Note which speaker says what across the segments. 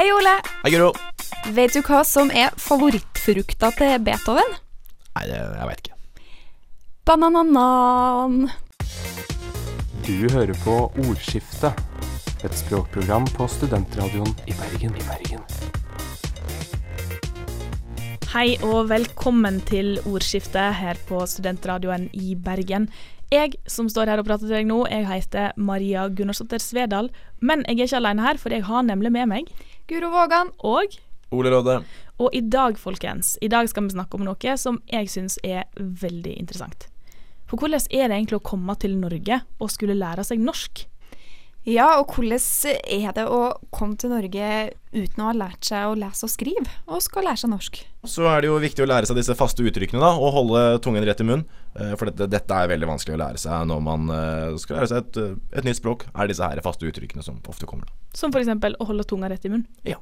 Speaker 1: Hei, Ole.
Speaker 2: Hei, Guro.
Speaker 1: Vet du hva som er favorittfrukta til Beethoven?
Speaker 2: Nei, det, jeg veit ikke.
Speaker 1: Banananan.
Speaker 3: Du hører på Ordskiftet, et språkprogram på studentradioen i Bergen. I Bergen.
Speaker 4: Hei og velkommen til ordskiftet her på studentradioen i Bergen. Jeg som står her og prater til deg nå, jeg heter Maria Gunnarsdottir Svedal. Men jeg er ikke alene her, for jeg har nemlig med meg
Speaker 1: Guro Vågan.
Speaker 4: Og
Speaker 2: Ole Råde.
Speaker 4: Og i dag, folkens, i dag skal vi snakke om noe som jeg syns er veldig interessant. For hvordan er det egentlig å komme til Norge og skulle lære seg norsk?
Speaker 1: Ja, og hvordan er det å komme til Norge uten å ha lært seg å lese og skrive, og skal lære seg norsk?
Speaker 2: Så er det jo viktig å lære seg disse faste uttrykkene, da, og holde tungen rett i munnen. Eh, For dette, dette er veldig vanskelig å lære seg når man eh, skal lære seg et, eh, et nytt språk. Er disse her faste uttrykkene som ofte kommer. da.
Speaker 4: Som f.eks. å holde tunga rett i munnen.
Speaker 2: Ja.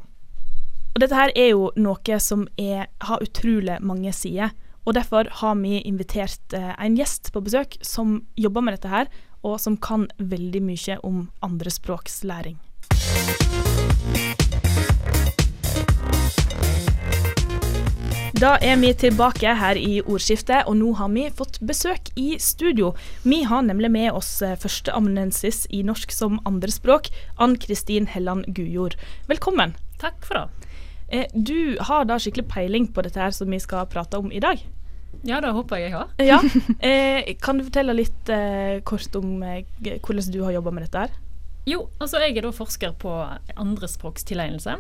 Speaker 4: Og dette her er jo noe som er, har utrolig mange sider. Og derfor har vi invitert eh, en gjest på besøk som jobber med dette her, og som kan veldig mye om andrespråkslæring. Da er vi tilbake her i ordskiftet, og nå har vi fått besøk i studio. Vi har nemlig med oss eh, førsteamanuensis i norsk som andrespråk, Ann Kristin Helland Gujord. Velkommen.
Speaker 5: Takk for det.
Speaker 4: Eh, Du har da skikkelig peiling på dette her som vi skal prate om i dag.
Speaker 5: Ja, det håper jeg jeg har.
Speaker 4: Ja. Eh, kan du fortelle litt eh, kort om eh, hvordan du har jobba med dette her?
Speaker 5: Jo, altså jeg er da forsker på andrespråkstilegnelse.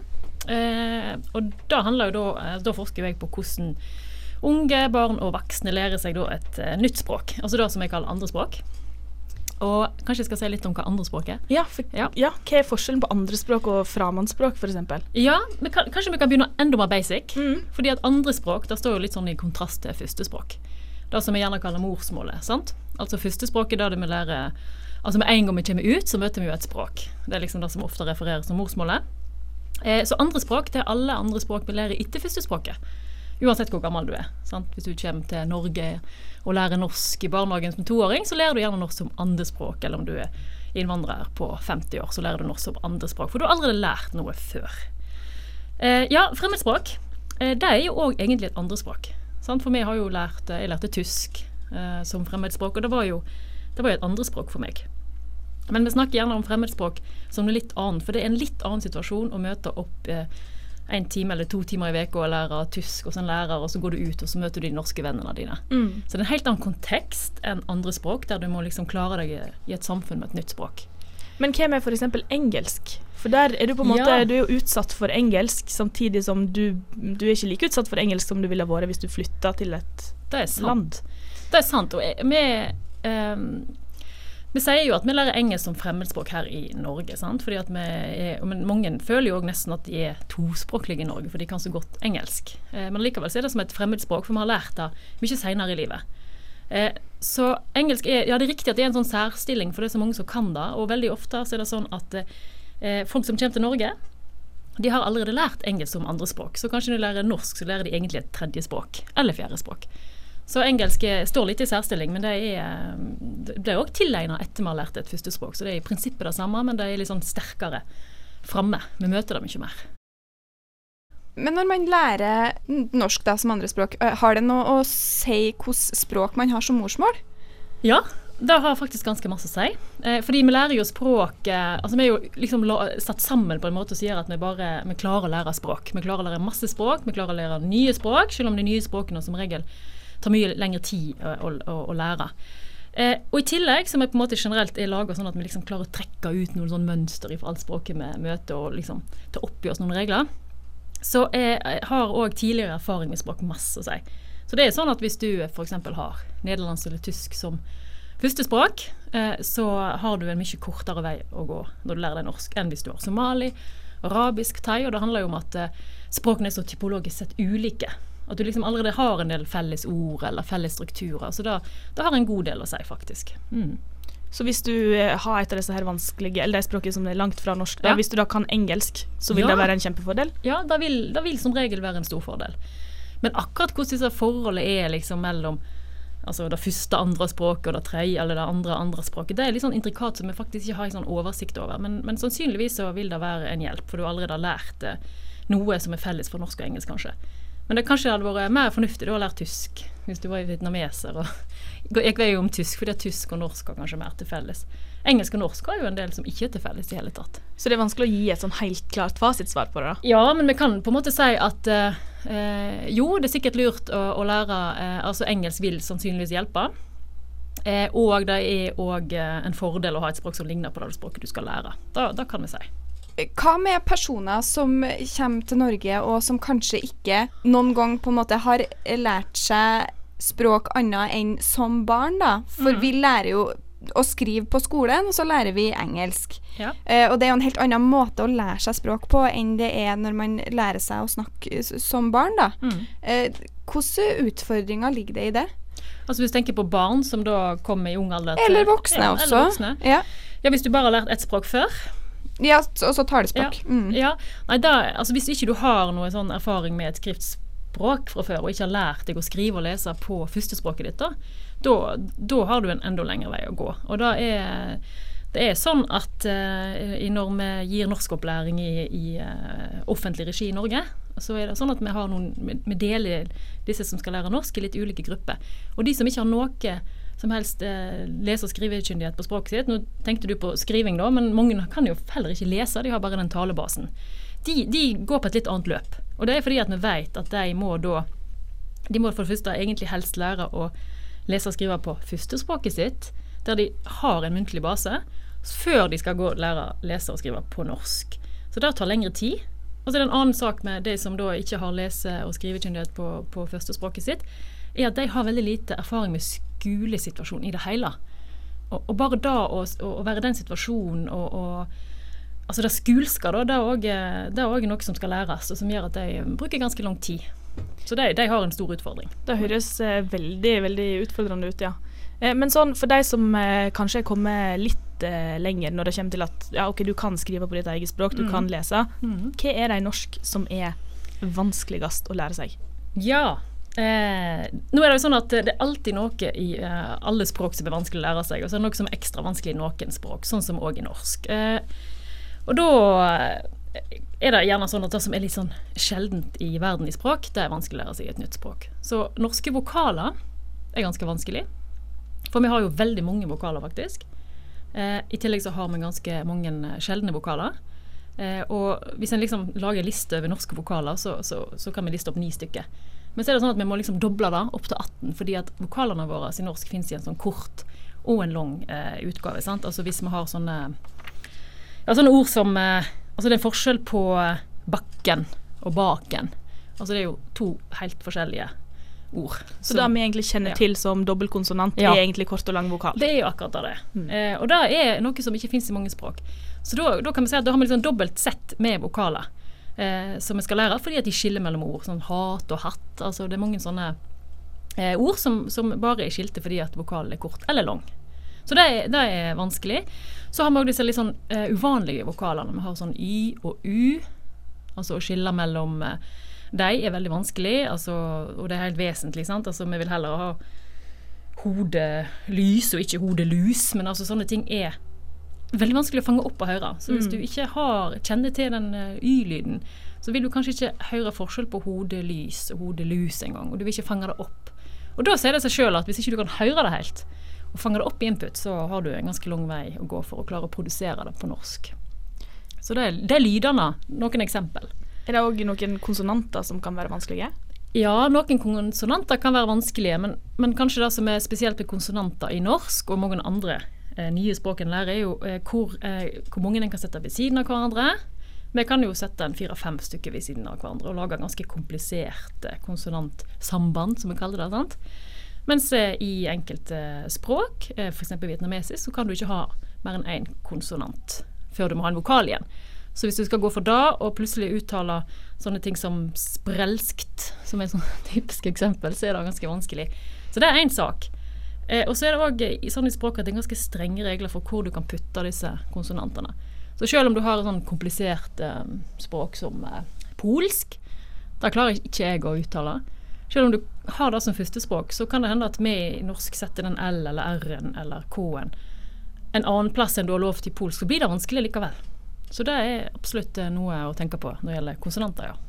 Speaker 5: Eh, og da da eh, Da forsker jeg på hvordan unge, barn og voksne lærer seg et eh, nytt språk. Altså det som jeg kaller andrespråk. Og kanskje jeg skal si litt om hva andrespråk er.
Speaker 4: Ja, for,
Speaker 5: Ja.
Speaker 4: ja. Hva er forskjellen på andrespråk og fremmedspråk, f.eks.?
Speaker 5: Ja, men kan, kanskje vi kan begynne enda mer basic.
Speaker 4: Mm.
Speaker 5: Fordi at andrespråk det står jo litt sånn i kontrast til førstespråk. Det som vi gjerne kaller morsmålet. sant? Altså Førstespråket er det vi lærer Altså Med en gang vi kommer ut, så møter vi jo et språk. Det er liksom det som ofte refereres som morsmålet. Eh, så andrespråk det er alle andre språk vi lærer etter førstespråket. Uansett hvor gammel du er. sant? Hvis du kommer til Norge og lærer norsk i barnehagen som toåring, så lærer du gjerne norsk som andrespråk. Eller om du er innvandrer på 50 år, så lærer du norsk som andrespråk. For du har allerede lært noe før. Eh, ja, fremmedspråk. Eh, det er jo òg egentlig et andrespråk. Sant? For vi har jo lært eh, Jeg lærte tysk eh, som fremmedspråk, og det var jo det var jo et andrespråk for meg. Men vi snakker gjerne om fremmedspråk som noe litt annet, for det er en litt annen situasjon å møte opp eh, en time eller to timer i uka og lære tysk hos en lærer, og så går du ut og så møter du de norske vennene dine.
Speaker 4: Mm.
Speaker 5: Så det er en helt annen kontekst enn andre språk, der du må liksom klare deg i- et samfunn med et nytt språk.
Speaker 4: Men hva med f.eks. engelsk? For der er du på en måte
Speaker 5: Ja.
Speaker 4: Du er jo utsatt for engelsk, samtidig som du Du er ikke like utsatt for engelsk som du ville vært hvis du flytta til et
Speaker 5: Det sant.
Speaker 4: land.
Speaker 5: Det er sant. Og vi, vi sier jo at vi lærer engelsk som fremmedspråk her i Norge. sant? Fordi at vi er, men Mange føler jo nesten at de er tospråklige i Norge, for de kan så godt engelsk. Eh, men likevel er det som et fremmedspråk, for vi har lært det mye seinere i livet. Eh, så engelsk er Ja, det er riktig at det er en sånn særstilling, for det er så mange som kan det. Og veldig ofte så er det sånn at eh, folk som kommer til Norge, de har allerede lært engelsk som andrespråk. Så kanskje når de lærer norsk, så lærer de egentlig et tredje språk. Eller fjerde språk. Så engelsk står litt i særstilling, men det er det ble òg tilegna etter vi har lært et førstespråk. Så det er i prinsippet det samme, men det er litt sånn sterkere framme. Vi møter det mye mer.
Speaker 1: Men når man lærer norsk da som andrespråk, har det noe å si hvilket språk man har som morsmål?
Speaker 5: Ja, det har faktisk ganske masse å si. Eh, fordi vi lærer jo språk eh, Altså vi er jo liksom satt sammen på en måte som gjør at vi bare vi klarer å lære språk. Vi klarer å lære masse språk, vi klarer å lære nye språk, selv om de nye språkene som regel tar mye lengre tid å, å, å, å lære. Eh, og i tillegg, som jeg på en måte generelt er laga sånn at vi liksom klarer å trekke ut noen sånn mønster fra alt språket vi møter, og liksom ta opp i oss noen regler, så jeg har òg tidligere erfaring med språk masse å si. Så det er sånn at hvis du f.eks. har nederlandsk eller tysk som førstespråk, eh, så har du en mye kortere vei å gå når du lærer deg norsk, enn hvis du har somali, arabisk, thai. Og det handler jo om at eh, språkene er så typologisk sett ulike. At du liksom allerede har en del felles ord eller felles strukturer. Så da har en god del å si, faktisk. Mm.
Speaker 4: Så hvis du eh, har et av disse her vanskelige, eller de språkene som er langt fra norsk, da,
Speaker 5: Ja.
Speaker 4: hvis du da kan engelsk, så vil
Speaker 5: Ja.
Speaker 4: det være en kjempefordel?
Speaker 5: Ja, det vil, det vil som regel være en stor fordel. Men akkurat hvordan disse forholdet er liksom mellom Altså det første andre språket og det tredje eller det andre andre språket. Det er litt sånn intrikat som vi faktisk ikke har en sånn oversikt over. Men, men sannsynligvis så vil det være en hjelp, for du allerede har lært eh, noe som er felles for norsk og engelsk, kanskje. Men det kanskje hadde vært mer fornuftig å lære tysk hvis du var vietnameser. Og jeg vet jo om tysk, fordi tysk og norsk har kanskje mer til felles. Engelsk og norsk har jo en del som ikke er til felles i hele tatt.
Speaker 4: Så det er vanskelig å gi et sånn helt klart fasitsvar på det, da?
Speaker 5: Ja, men vi kan på en måte si at eh, eh, jo, det er sikkert lurt å, å lære eh, Altså engelsk vil sannsynligvis hjelpe. Eh, og det er òg eh, en fordel å ha et språk som ligner på det språket du skal lære. Da, da kan vi si.
Speaker 1: Hva med personer som kommer til Norge og som kanskje ikke noen gang på en måte har lært seg språk annet enn som barn, da? For
Speaker 5: mm.
Speaker 1: vi lærer jo å skrive på skolen, og så lærer vi engelsk.
Speaker 5: Ja.
Speaker 1: Eh, og det er jo en helt annen måte å lære seg språk på enn det er når man lærer seg å snakke som barn, da.
Speaker 5: Mm.
Speaker 1: Eh, hvilke utfordringer ligger det i det?
Speaker 5: Altså Hvis du tenker på barn som da kommer i ung alder til-
Speaker 1: Eller voksne
Speaker 5: ja,
Speaker 1: også.
Speaker 5: Eller voksne.
Speaker 1: Ja.
Speaker 5: Ja, Hvis du bare har lært ett språk før,
Speaker 1: ja, og så talespråk. Mm.
Speaker 5: Ja, nei, da, altså Hvis ikke du har noe sånn erfaring med et skriftspråk fra før, og ikke har lært deg å skrive og lese på førstespråket ditt, da, da, har du en enda lengre vei å gå. Og da er det er sånn at uh, når vi gir norskopplæring i, i uh, offentlig regi i Norge, så er det sånn at vi, har noen, vi deler disse som skal lære norsk, i litt ulike grupper. Og de som ikke har noe som helst eh, lese- og skrivekyndighet på språket sitt. Nå tenkte du på skriving, da, men mange kan jo heller ikke lese, de har bare den talebasen. De, de går på et litt annet løp. Og det er fordi at vi vet at de må da De må for det første egentlig helst lære å lese og skrive på førstespråket sitt, der de har en muntlig base, før de skal gå og lære å lese og skrive på norsk. Så det tar lengre tid. Og så er det en annen sak med de som da ikke har lese- og skrivekyndighet på, på førstespråket sitt, er at de har veldig lite erfaring med skolesituasjonen i det hele. Og, og bare da å, være i den situasjonen og, og Altså det skulske, da, det er òg noe som skal læres, og som gjør at de bruker ganske lang tid. Så de, de har en stor utfordring.
Speaker 4: Det høres eh, veldig, veldig utfordrende ut, ja. Eh, men sånn, for de som eh, kanskje er kommet litt eh, lenger når det kommer til at ja, ok, du kan skrive på ditt eget språk, du
Speaker 5: Mm.
Speaker 4: kan lese,
Speaker 5: Mhm.
Speaker 4: hva er det i norsk som er vanskeligst å lære seg?
Speaker 5: Ja. Eh, nå er det jo sånn at det er alltid noe i eh, alle språk som er vanskelig å lære seg, og så er det noe som er ekstra vanskelig i noen språk, sånn som òg i norsk. Eh, og da eh, er det gjerne sånn at det som er litt sånn sjeldent i verden i språk, det er vanskelig å lære seg i et nytt språk. Så norske vokaler er ganske vanskelig, for vi har jo veldig mange vokaler, faktisk. Eh, I tillegg så har vi ganske mange eh, sjeldne vokaler. Og hvis en liksom lager en liste over norske vokaler, så, så, så kan vi liste opp ni stykker. Men så er det sånn at vi må liksom doble det opp til 18, fordi at vokalene våre i norsk finnes i en sånn kort og en lang eh, utgave. sant? Altså hvis vi har sånne ja, sånne ord som eh, Altså det er forskjell på eh, bakken og baken. Altså det er jo to helt forskjellige ord.
Speaker 4: Så det vi egentlig kjenner
Speaker 5: ja.
Speaker 4: til som dobbeltkonsonant,
Speaker 5: Ja.
Speaker 4: er egentlig kort og lang vokal.
Speaker 5: Det er jo akkurat det. Eh, og det er noe som ikke finnes i mange språk. Så da, da kan vi si at da har vi liksom dobbelt sett med vokaler eh, som vi skal lære, fordi at de skiller mellom ord. Sånn hat og hatt. Altså det er mange sånne eh, ord som, som bare er skilte fordi at vokalen er kort eller lang. Så det er, det er vanskelig. Så har vi også disse litt sånn eh, uvanlige vokalene. Vi har sånn y og u. Altså å skille mellom eh, de er veldig vanskelig, altså, og det er helt vesentlig. sant? Altså Vi vil heller ha hodelys og ikke hodelus, men altså sånne ting er veldig vanskelig å fange opp og høre. Så hvis du ikke har, kjenner til den eh, y-lyden, så vil du kanskje ikke høre forskjell på hodelys og hodelus engang, og du vil ikke fange det opp. Og da sier det seg sjøl at hvis ikke du kan høre det helt, og fange det opp i input, så har du en ganske lang vei å gå for å klare å produsere det på norsk. Så det er, det er lydene. Noen eksempel.
Speaker 4: Er det òg noen konsonanter som kan være vanskelige?
Speaker 5: Ja, noen konsonanter kan være vanskelige, men, men kanskje det som er spesielt med konsonanter i norsk og mange andre nye språk en lærer, er jo eh, hvor, eh, hvor mange en kan sette ved siden av hverandre. Vi kan jo sette en fire-fem stykker ved siden av hverandre og lage ganske kompliserte konsonantsamband, som vi kaller det. sant? Mens eh, i enkelte språk, eh, f.eks. vietnamesisk, så kan du ikke ha mer enn én konsonant før du må ha en vokal igjen. Så hvis du skal gå for da og plutselig uttale sånne ting som sprelskt, som er et sånt typisk eksempel, så er det ganske vanskelig. Så det er én sak. Eh, og så er det òg i språket at det er ganske strenge regler for hvor du kan putte disse konsonantene. Så selv om du har et sånn komplisert eh, språk som eh, polsk, det klarer ikke jeg å uttale. selv om du har det som førstespråk, så kan det hende at vi i norsk setter den L eller R-en eller K-en en annen plass enn du har lov til i polsk, så blir det vanskelig likevel. Så det er absolutt eh, noe å tenke på når det gjelder konsonanter, ja.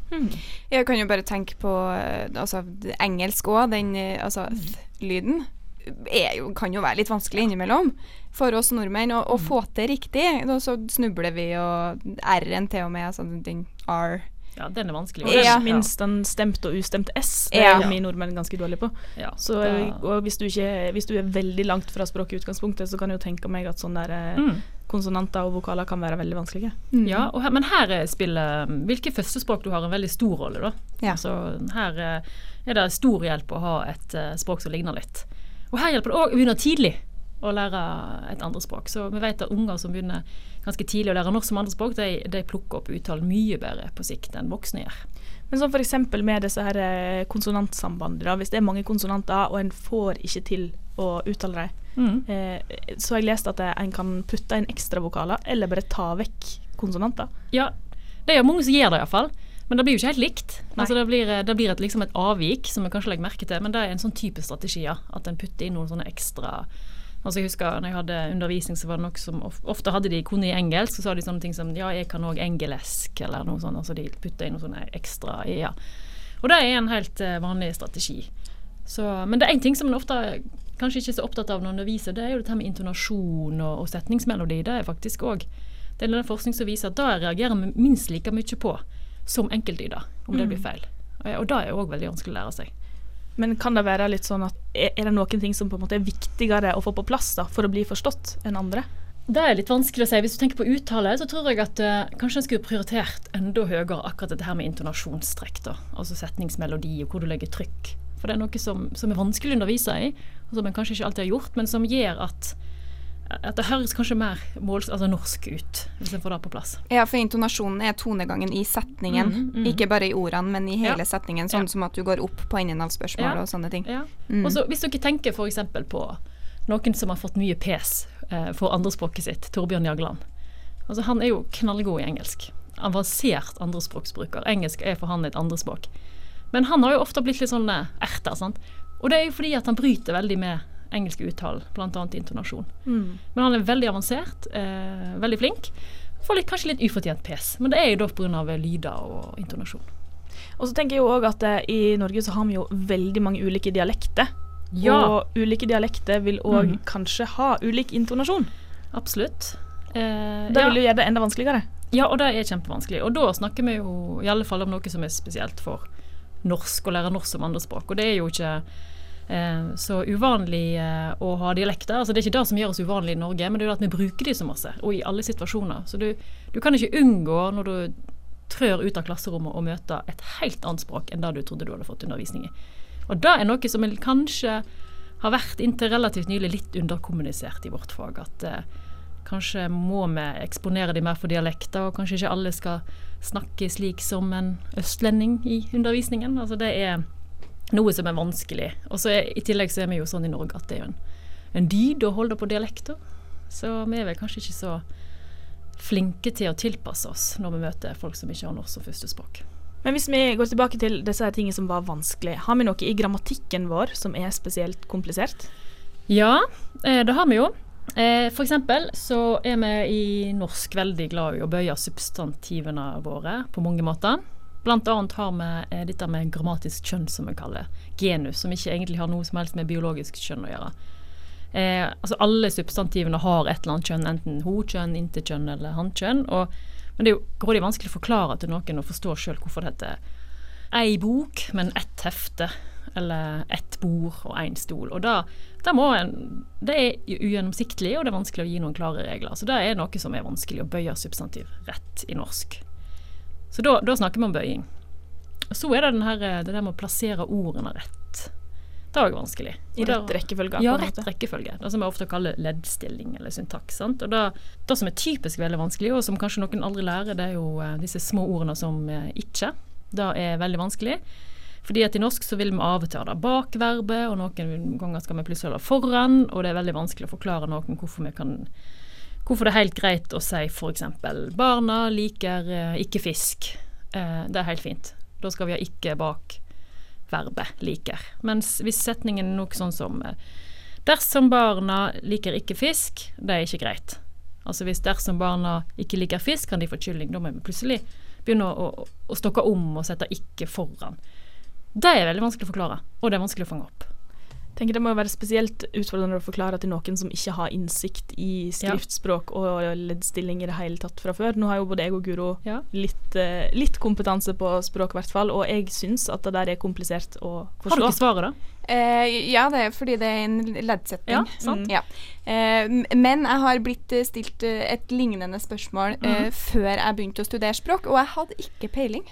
Speaker 1: Jeg kan jo bare tenke på eh, altså, engelsk òg, den eh, altså, th-lyden. Er jo, kan jo være litt vanskelig innimellom for oss nordmenn å, å få til riktig. Og så snubler vi, og R-en til og med, altså den R.
Speaker 5: Ja, den er vanskelig.
Speaker 4: Og
Speaker 1: Ja.
Speaker 4: minst den stemt og ustemt S. Det er vi vi nordmenn ganske dårlige på.
Speaker 5: Ja,
Speaker 4: Så, og hvis du, ikke, hvis du er veldig langt fra språket i utgangspunktet, så kan jeg jo tenke meg at sånne der, eh,
Speaker 5: Mm.
Speaker 4: konsonanter og vokaler kan være veldig vanskelige.
Speaker 5: Ja, og her, men her er spiller hvilke førstespråk du har en veldig stor rolle, da.
Speaker 1: Ja.
Speaker 5: Altså, her eh, er det stor hjelp å ha et eh, språk som ligner litt. Og her hjelper det òg å begynne tidlig å lære et andre språk. Så vi vet at unger som begynner ganske tidlig å lære norsk som andrespråk, de, de plukker opp uttalen mye bedre på sikt enn voksne gjør.
Speaker 4: Men sånn f.eks. med disse her eh, konsonantsambandene, hvis det er mange konsonanter og en får ikke til å uttale dem,
Speaker 5: Mm.
Speaker 4: eh, så jeg lest at eh, en kan putte inn ekstravokaler eller bare ta vekk konsonanter.
Speaker 5: Ja, det er mange som gjør det iallfall. Men det blir jo ikke helt likt. Altså det blir, det blir et, liksom et avvik som vi kanskje legger merke til, men det er en sånn type strategi, ja. At en putter inn noen sånne ekstra Altså jeg husker når jeg hadde undervisning, så var det noe som ofte hadde de kunne i engelsk, så sa de sånne ting som ja, jeg kan òg engelesk, eller noe sånt. Altså de putter inn noen sånne ekstra i-er. Og det er en helt eh, vanlig strategi. Så, men det er én ting som en ofte kanskje ikke er så opptatt av når en underviser, det er jo dette med intonasjon og, og setningsmelodi. Det er faktisk òg Det er den forskning som viser at da reagerer vi minst like mye på som enkeltlyder, om det blir feil. Og, det er òg veldig vanskelig å lære seg.
Speaker 4: Men kan det være litt sånn at er, er det noen ting som på en måte er viktigere å få på plass da, for å bli forstått enn andre?
Speaker 5: Det er litt vanskelig å si. Hvis du tenker på uttale, så tror jeg at uh, kanskje en skulle prioritert enda høyere akkurat dette her med intonasjonstrekk. da, Altså setningsmelodi og hvor du legger trykk. For det er noe som, som er vanskelig å undervise i, og som en kanskje ikke alltid har gjort, men som gjør at, at det høres kanskje mer måls, altså norsk ut, hvis en får det på plass.
Speaker 1: Ja, for intonasjonen er tonegangen i setningen.
Speaker 5: mm, mm.
Speaker 1: Ikke bare i ordene, men i hele
Speaker 5: Ja.
Speaker 1: setningen. Sånn
Speaker 5: Ja.
Speaker 1: som at du går opp på enden av spørsmålet
Speaker 5: Ja.
Speaker 1: og sånne ting.
Speaker 5: Ja.
Speaker 1: Mm.
Speaker 5: Og så Hvis dere tenker f.eks. på noen som har fått mye pes eh, for andrespråket sitt, Torbjørn Jagland. Altså Han er jo knallgod i engelsk. Avansert andrespråksbruker. Engelsk er for han et andrespråk. Men han har jo ofte blitt litt sånn erta, sant? Og det er jo fordi at han bryter veldig med engelske uttale, bl.a. intonasjon. Men han er veldig avansert, eh, veldig flink. Får litt, kanskje litt ufortjent pes, men det er jo da pga. lyder og intonasjon.
Speaker 4: Og så tenker jeg jo òg at eh, i Norge så har vi jo veldig mange ulike dialekter.
Speaker 5: Ja.
Speaker 4: Og ulike dialekter vil òg
Speaker 5: mm.
Speaker 4: kanskje ha ulik intonasjon.
Speaker 5: Absolutt. Eh,
Speaker 4: Det vil jo gjøre det enda vanskeligere.
Speaker 5: Ja, og det er kjempevanskelig. Og da snakker vi jo i alle fall om noe som er spesielt for norsk, å lære norsk som andrespråk. Og det er jo ikke så uvanlig eh, å ha dialekter. Altså, det er ikke det som gjør oss uvanlige i Norge, men det er jo at vi bruker de så masse, og i alle situasjoner. Så du, du kan ikke unngå, når du trør ut av klasserommet, å møte et helt annet språk enn det du trodde du hadde fått undervisning i. Og det er noe som kanskje har vært inntil relativt nylig litt underkommunisert i vårt fag. At eh, kanskje må vi eksponere de mer for dialekter, og kanskje ikke alle skal snakke slik som en østlending i undervisningen. Altså det er noe som er vanskelig. Og så i tillegg så er vi jo sånn i Norge at det er jo en, en dyd å holde på dialekter. Så vi er vel kanskje ikke så flinke til å tilpasse oss når vi møter folk som ikke har norsk som førstespråk.
Speaker 4: Men hvis vi går tilbake til disse tingene som var vanskelig, har vi noe i grammatikken vår som er spesielt komplisert?
Speaker 5: Ja, eh, det har vi jo. Eh, for eksempel så er vi i norsk veldig glad i å bøye substantivene våre på mange måter. Blant annet har vi eh, dette med grammatisk kjønn, som vi kaller. Genus, som ikke egentlig har noe som helst med biologisk kjønn å gjøre. Eh, altså Alle substantivene har et eller annet kjønn, enten ho-kjønn, intetkjønn eller han-kjønn. men det er jo vanskelig å forklare til noen og forstå sjøl hvorfor det heter ei bok, men ett hefte. Eller ett bord og én stol. Og da, da en, Det er ugjennomsiktlig, og det er vanskelig å gi noen klare regler. Så det er noe som er vanskelig å bøye substantiv rett i norsk. Så da, da snakker vi om bøying. Så er det den her, det der med å plassere ordene rett. Det er òg vanskelig.
Speaker 4: I
Speaker 5: Og
Speaker 4: rett rekkefølge?
Speaker 5: ja, rett rekkefølge. Det som jeg ofte kaller leddstilling eller syntaks. Sant? Og det, det som er typisk veldig vanskelig, og som kanskje noen aldri lærer, det er jo eh, disse små ordene som eh, ikke. Det er veldig vanskelig. Fordi at i norsk så vil vi av og til ha det bak verbet, og noen ganger skal vi plutselig ha det foran, og det er veldig vanskelig å forklare noen hvorfor vi kan Hvorfor det er helt greit å si f.eks.: Barna liker eh, ikke fisk. Eh, det er helt fint. Da skal vi ha ikke bak verbet liker. Mens hvis setningen er noe sånn som eh, Dersom barna liker ikke fisk, det er ikke greit. Altså hvis dersom barna ikke liker fisk, kan de få kylling. Da må vi plutselig begynne å, å, å stokke om og sette ikke foran. Det er veldig vanskelig å forklare, og det er vanskelig å fange opp.
Speaker 4: Tenker Det må jo være spesielt utfordrende å forklare til noen som ikke har innsikt i skriftspråk og leddstilling i det hele tatt fra før. Nå har jo både jeg og Guro
Speaker 5: Ja.
Speaker 4: litt, eh, litt kompetanse på språk, i hvert fall, og jeg syns at det der er komplisert å forstå.
Speaker 5: Har du ikke svaret, da?
Speaker 1: Eh, ja, det er fordi det er en leddsetning.
Speaker 5: Ja, sant.
Speaker 1: Ja. Eh, men jeg har blitt eh, stilt eh, et lignende spørsmål eh, før jeg begynte å studere språk, og jeg hadde ikke peiling.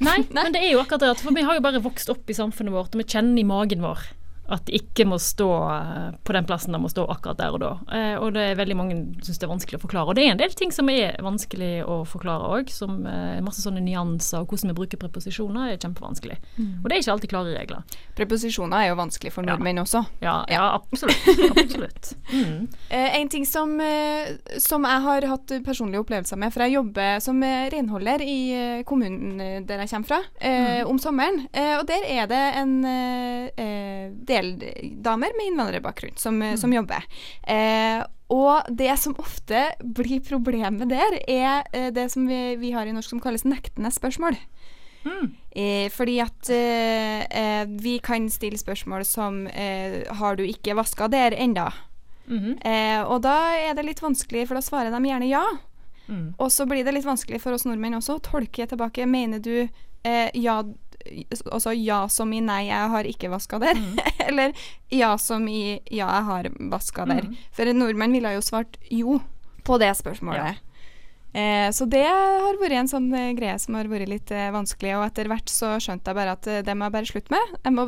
Speaker 5: Nei,
Speaker 1: Nei.
Speaker 5: men det er jo akkurat det. For vi har jo bare vokst opp i samfunnet vårt, og vi kjenner i magen vår at det ikke må stå eh, på den plassen det må stå akkurat der og da. Eh, og det er veldig mange syns det er vanskelig å forklare. Og det er en del ting som er vanskelig å forklare òg, som eh, masse sånne nyanser, og hvordan vi bruker preposisjoner er kjempevanskelig. Og det er ikke alltid klare regler.
Speaker 1: Preposisjoner er jo vanskelig for
Speaker 5: Ja.
Speaker 1: nordmenn også.
Speaker 5: Ja, ja absolutt. absolutt. Mm.
Speaker 1: Eh, en ting som, eh, som jeg har hatt personlige opplevelser med, for jeg jobber som eh, renholder i kommunen der jeg kommer fra, eh, om sommeren. Eh, og der er det en eh, eh, del damer med innvandrerbakgrunn som, mm. som jobber. Eh, og det som ofte blir problemet der, er eh, det som vi, vi har i norsk som kalles nektende spørsmål. Eh, fordi at eh, eh, vi kan stille spørsmål som eh, Har du ikke vaska der enda?
Speaker 5: Mhm.
Speaker 1: Eh, og da er det litt vanskelig, for da svarer de gjerne ja.
Speaker 5: Mm.
Speaker 1: Og så blir det litt vanskelig for oss nordmenn også å tolke tilbake. Mener du eh, ja Altså ja som i nei, jeg har ikke vaska der? Eller ja som i ja, jeg har vaska der? For en nordmenn ville jo svart jo på det spørsmålet. Eh, så det har vært en sånn eh, greie som har vært litt eh, vanskelig. Og etter hvert så skjønte jeg bare at eh, det må jeg bare slutte med. Jeg må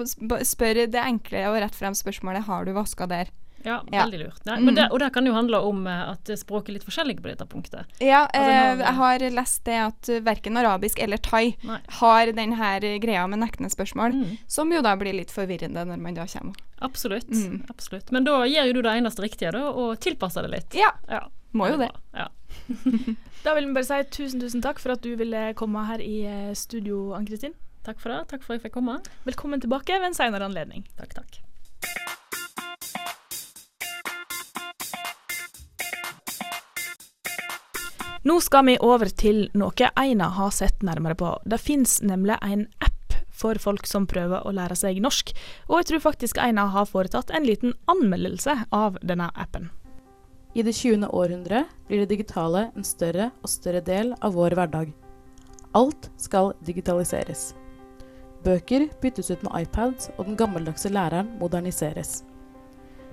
Speaker 1: spørre det enkle og rett frem spørsmålet har du vaska der.
Speaker 5: Ja,
Speaker 1: Ja.
Speaker 5: veldig lurt. Nei, men det, og det kan jo handle om eh, at språket er litt forskjellig på dette punktet.
Speaker 1: Ja,
Speaker 5: Altså,
Speaker 1: eh, jeg har lest det at verken arabisk eller thai
Speaker 5: Nei.
Speaker 1: har denne greia med nektende spørsmål,
Speaker 5: Mm.
Speaker 1: som jo da blir litt forvirrende når man da kommer.
Speaker 5: Absolutt.
Speaker 1: Mm.
Speaker 5: absolutt. Men da gjør jo du det eneste riktige, da, og tilpasser det litt.
Speaker 1: Ja,
Speaker 5: Ja,
Speaker 1: må jo det.
Speaker 5: Ja.
Speaker 4: Da vil vi bare si tusen, tusen takk for at du ville komme her i eh, studio, Ann-Kristin.
Speaker 5: Takk for det. Takk for at jeg fikk komme.
Speaker 4: Velkommen tilbake ved en senere anledning.
Speaker 5: Takk, takk.
Speaker 4: Nå skal vi over til noe Eina har sett nærmere på. Det fins nemlig en app for folk som prøver å lære seg norsk, og jeg tror faktisk Eina har foretatt en liten anmeldelse av denne appen.
Speaker 6: I det 20. århundre blir det digitale en større og større del av vår hverdag. Alt skal digitaliseres. Bøker byttes ut med iPads, og den gammeldagse læreren moderniseres.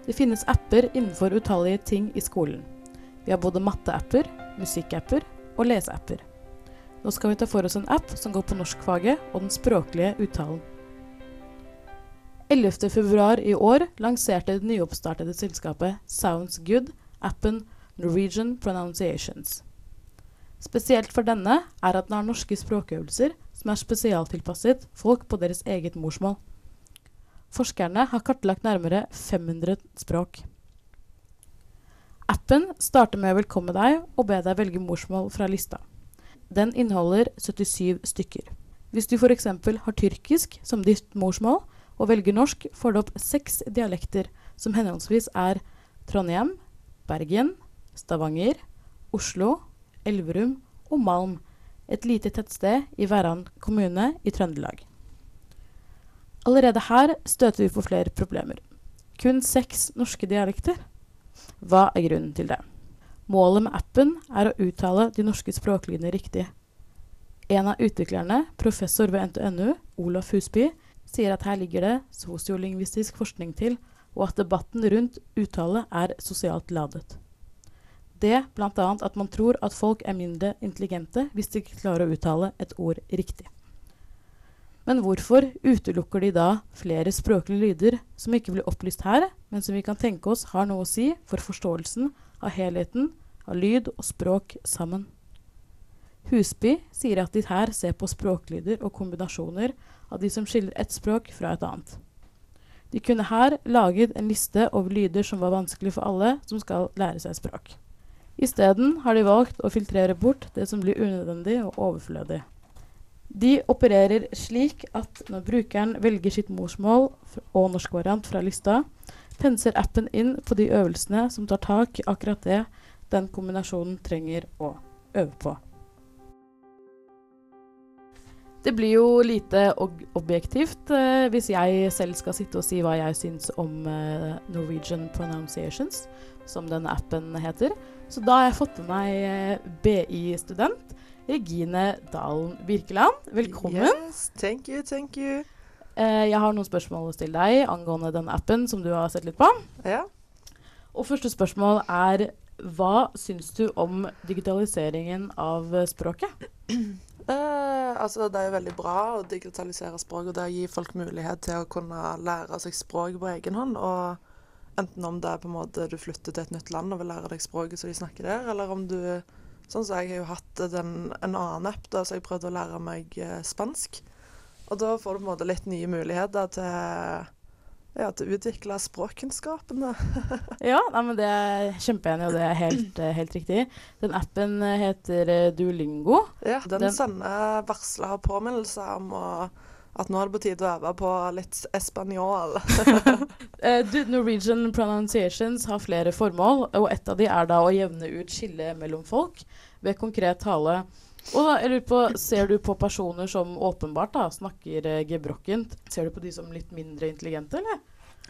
Speaker 6: Det finnes apper innenfor utallige ting i skolen. Vi har både matteapper, musikkapper og leseapper. Nå skal vi ta for oss en app som går på norskfaget og den språklige uttalen. 11.2 i år lanserte det nyoppstartede selskapet Sounds Good appen Norwegian Pronunciations. Spesielt for denne er at den har norske språkøvelser som er spesialtilpasset folk på deres eget morsmål. Forskerne har kartlagt nærmere 500 språk. Appen starter med å velkomme deg og be deg velge morsmål fra lista. Den inneholder 77 stykker. Hvis du f.eks. har tyrkisk som ditt morsmål og velger norsk, får du opp seks dialekter som henholdsvis er Trondheim, Bergen, Stavanger, Oslo, Elverum og Malm, et lite tettsted i Verran kommune i Trøndelag. Allerede her støter vi på flere problemer. Kun seks norske dialekter. Hva er grunnen til det? Målet med appen er å uttale de norske språklydene riktig. En av utviklerne, professor ved NTNU, Olaf Husby, sier at her ligger det sosiolingvistisk forskning til, og at debatten rundt uttale er sosialt ladet. Det bl.a. at man tror at folk er mindre intelligente hvis de ikke klarer å uttale et ord riktig. Men hvorfor utelukker de da flere språklige lyder som ikke blir opplyst her, men som vi kan tenke oss har noe å si for forståelsen av helheten av lyd og språk sammen? Husby sier at de her ser på språklyder og kombinasjoner av de som skiller ett språk fra et annet. De kunne her laget en liste over lyder som var vanskelig for alle som skal lære seg språk. Isteden har de valgt å filtrere bort det som blir unødvendig og overflødig. De opererer slik at når brukeren velger sitt morsmål og norsk variant fra lista, penser appen inn på de øvelsene som tar tak i akkurat det den kombinasjonen trenger å øve på. Det blir jo lite objektivt eh, hvis jeg selv skal sitte og si hva jeg syns om eh, Norwegian Pronunciations, som denne appen heter. Så da har jeg fått med meg eh, BI-student Regine Dalen Birkeland. Velkommen.
Speaker 7: Yes, thank you, thank you.
Speaker 6: Eh, jeg har noen spørsmål å stille deg angående den appen som du har sett litt på.
Speaker 7: Ja.
Speaker 6: Og første spørsmål er hva syns du om digitaliseringen av språket?
Speaker 7: Eh, altså, det er jo veldig bra å digitalisere språk, og det gir folk mulighet til å kunne lære seg språk på egen hånd. Og enten om det er på en måte du flytter til et nytt land og vil lære deg språket så de snakker der, eller om du Sånn som jeg har jo hatt den, en annen app da, så jeg prøvde å lære meg eh, spansk. Og da får du på en måte litt nye muligheter til, ja, til å utvikle språkkunnskapene.
Speaker 6: Ja, nei, men det er kjempeenig, og det er helt, eh, helt riktig. Den appen heter eh, Duolingo.
Speaker 7: Ja, den,
Speaker 6: Den-
Speaker 7: sender varsler og påminnelser om at nå er det på tide å øve på litt espanjol.
Speaker 6: Eh, Norwegian Pronunciations har flere formål, og et av de er da å jevne ut skillet mellom folk ved konkret tale. Og da, jeg lurer på, Ser du på personer som åpenbart da, snakker eh, gebrokkent, ser du på de som litt mindre intelligente, eller?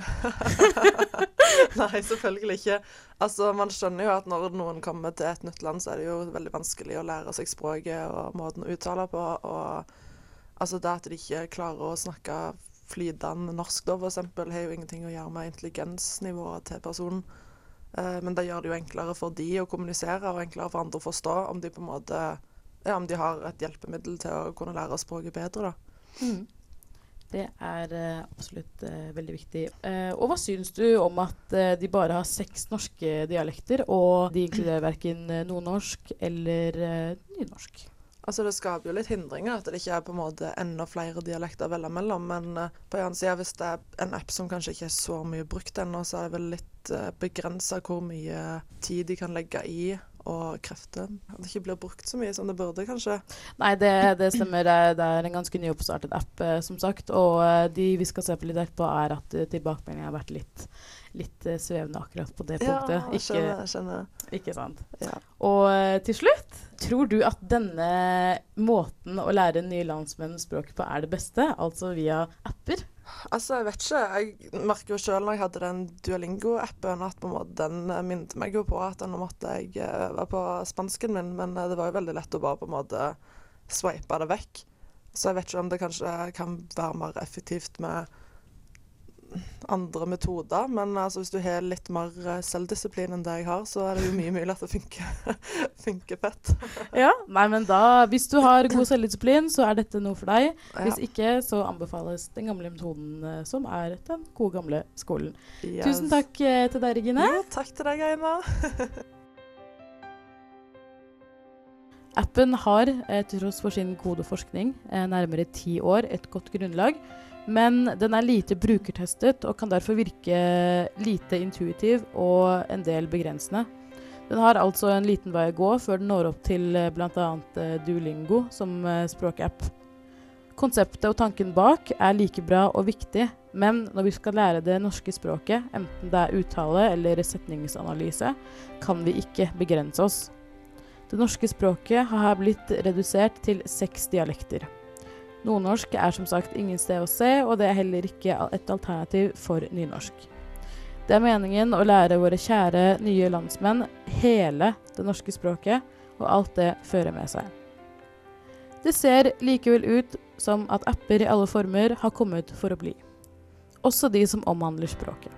Speaker 7: Nei, selvfølgelig ikke. Altså, Man skjønner jo at når noen kommer til et nytt land, så er det jo veldig vanskelig å lære seg språket og måten å uttale på. Og altså det at de ikke klarer å snakke flytende norsk, da, eksempel, har jo ingenting å gjøre med intelligensnivået til personen. Eh, men det gjør det jo enklere for de å kommunisere, og enklere for andre å forstå om de på en måte ja, om de har et hjelpemiddel til å kunne lære språket bedre, da.
Speaker 6: Det er uh, absolutt uh, veldig viktig. Uh, og hva syns du om at de bare har seks norske dialekter, og de inkluderer verken nordnorsk eller nynorsk?
Speaker 7: Altså Det skaper jo litt hindringer at det ikke er på en måte enda flere dialekter å velge mellom. Men på en annen side, hvis det er en app som kanskje ikke er så mye brukt ennå, så er det vel litt uh, begrensa hvor mye tid de kan legge i og krefter. At det ikke blir brukt så mye som det burde, kanskje.
Speaker 6: Nei, det, det stemmer. Det er, en ganske nyoppstartet app, eh, som sagt. Og eh, de vi skal se på litt etterpå, er at tilbakemeldingene tilbakemeldingen har vært litt, litt eh, svevende akkurat på det punktet.
Speaker 7: Ja,
Speaker 6: jeg
Speaker 7: skjønner. skjønner.
Speaker 6: ikke sant.
Speaker 7: Ja.
Speaker 6: Og eh, til slutt, tror du at denne måten å lære nye landsmenn språket på er det beste? Altså via apper?
Speaker 7: Altså, jeg vet ikke. Jeg merker jo sjøl når jeg hadde den Duolingo-appen, at den eh, minnet meg jo på at nå måtte jeg være øve på spansken min, men eh, det var jo veldig lett å bare på en måte sveipe det vekk. Så jeg vet ikke om det kanskje kan være mer effektivt med andre metoder, men altså, hvis du har litt mer eh, selvdisiplin enn det jeg har, så er det jo mye mulig at det funker, funker fett.
Speaker 6: Ja, nei, men da, Hvis du har god selvdisiplin, så er dette noe for deg. Hvis
Speaker 7: Ja.
Speaker 6: ikke, så anbefales den gamle metoden eh, som er den gode, gamle skolen.
Speaker 7: Yes.
Speaker 6: Tusen takk eh, til deg, Regine.
Speaker 7: Ja, takk til deg, Aina.
Speaker 6: Appen har, til tross for sin gode forskning, eh, nærmere ti år et godt grunnlag. Men den er lite brukertestet og kan derfor virke lite intuitiv og en del begrensende. Den har altså en liten vei å gå før den når opp til eh, bl.a. eh, Duolingo som eh, språkapp. Konseptet og tanken bak er like bra og viktig, men når vi skal lære det norske språket, enten det er uttale eller setningsanalyse, kan vi ikke begrense oss. Det norske språket har her blitt redusert til seks dialekter. Nordnorsk er som sagt ingen sted å se, og det er heller ikke et alternativ for nynorsk. Det er meningen å lære våre kjære nye landsmenn hele det norske språket, og alt det fører med seg. Det ser likevel ut som at apper i alle former har kommet for å bli. Også de som omhandler språket.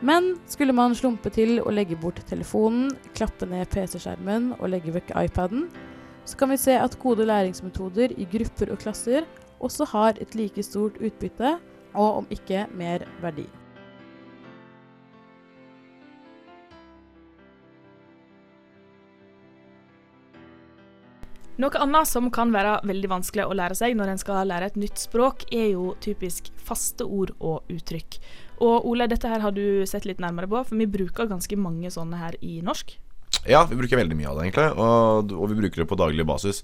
Speaker 6: Men skulle man slumpe til å legge bort telefonen, klappe ned PC-skjermen og legge vekk iPaden, så kan vi se at gode læringsmetoder i grupper og klasser også har et like stort utbytte, og om ikke mer verdi.
Speaker 4: Noe annet som kan være veldig vanskelig å lære seg når en skal lære et nytt språk, er jo typisk faste ord og uttrykk. Og Ole, dette her har du sett litt nærmere på, for vi bruker ganske mange sånne her i norsk.
Speaker 2: Ja, vi bruker veldig mye av det, egentlig. Og, og vi bruker det på daglig basis.